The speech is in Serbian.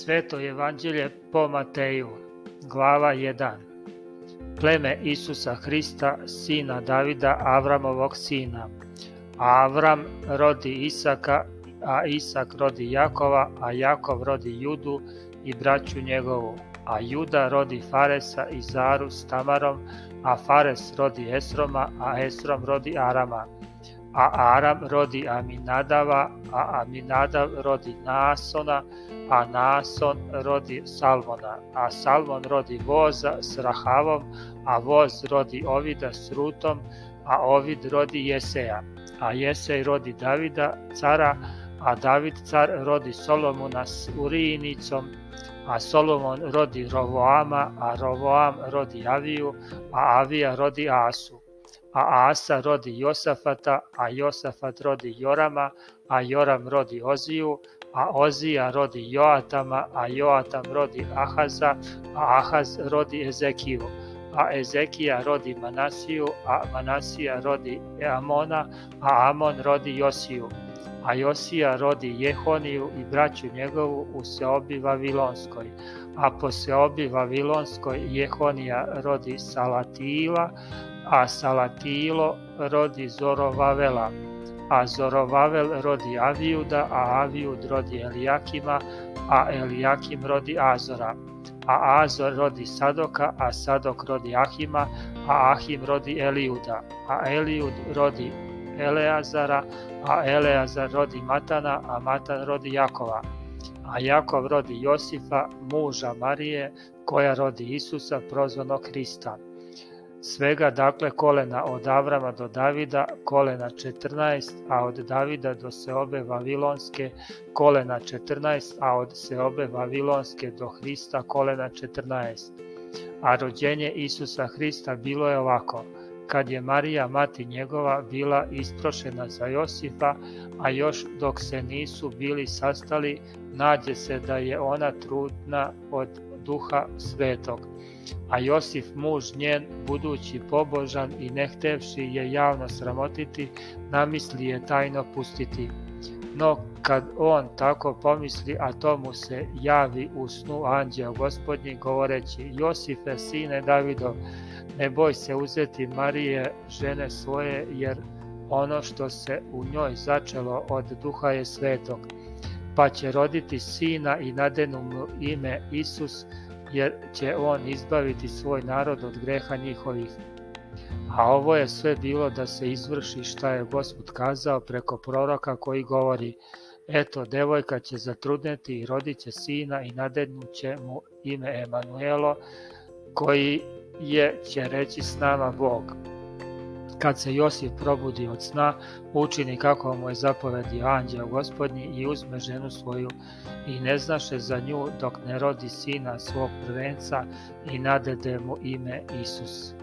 Sveto evanđelje po Mateju, glava 1. Pleme Isusa Hrista, sina Davida, Avramovog sina. Avram rodi Isaka, a Isak rodi Jakova, a Jakov rodi Judu i braću njegovu. A Juda rodi Faresa i Zaru s Tamarom, a Fares rodi Esroma, a Esrom rodi Arama a Aram rodi Aminadava, a Aminadav rodi Nasona, a Nason rodi Salmona, a Salmon rodi Voza s Rahavom, a Voz rodi Ovida s Rutom, a Ovid rodi Jeseja, a Jesej rodi Davida, cara, a David car rodi Solomona s Urinicom, a Solomon rodi Rovoama, a Rovoam rodi Aviju, a Avija rodi Asu a Asa rodi Josafata, a Josafat rodi Jorama, a Joram rodi Oziju, a Ozija rodi Joatama, a Joatam rodi Ahaza, a Ahaz rodi Ezekiju, a Ezekija rodi Manasiju, a Manasija rodi Amona, a Amon rodi Josiju, a Josija rodi Jehoniju i braću njegovu u seobi Vavilonskoj, a po seobi Vavilonskoj Jehonija rodi Salatila, a Salatilo rodi Zorovavela, a Zorovavel rodi Avijuda, a Avijud rodi Eliakima, a Eliakim rodi Azora, a Azor rodi Sadoka, a Sadok rodi Ahima, a Ahim rodi Eliuda, a Eliud rodi Eleazara, a Eleazar rodi Matana, a Matan rodi Jakova, a Jakov rodi Josifa, muža Marije, koja rodi Isusa, prozvanog Hrista svega dakle kolena od Avrama do Davida, kolena 14, a od Davida do Seobe Vavilonske, kolena 14, a od Seobe Vavilonske do Hrista, kolena 14. A rođenje Isusa Hrista bilo je ovako, kad je Marija, mati njegova, bila isprošena za Josifa, a još dok se nisu bili sastali, nađe se da je ona trudna od duha svetog. A Josif muž njen, budući pobožan i nehtevši je javno sramotiti, namisli je tajno pustiti. No kad on tako pomisli, a to mu se javi u snu anđeo gospodnji, govoreći, Josife, sine Davidov, ne boj se uzeti Marije, žene svoje, jer ono što se u njoj začelo od duha je svetog pa će roditi sina i nadenu mu ime Isus, jer će on izbaviti svoj narod od greha njihovih. A ovo je sve bilo da se izvrši šta je Gospod kazao preko proroka koji govori Eto, devojka će zatrudneti i rodit će sina i nadednut će mu ime Emanuelo, koji je će reći s nama Bog. Kad se Josif probudi od sna, učini kako mu je zapovedio anđeo gospodnji i uzme ženu svoju i ne znaše za nju dok ne rodi sina svog prvenca i nadede mu ime Isus.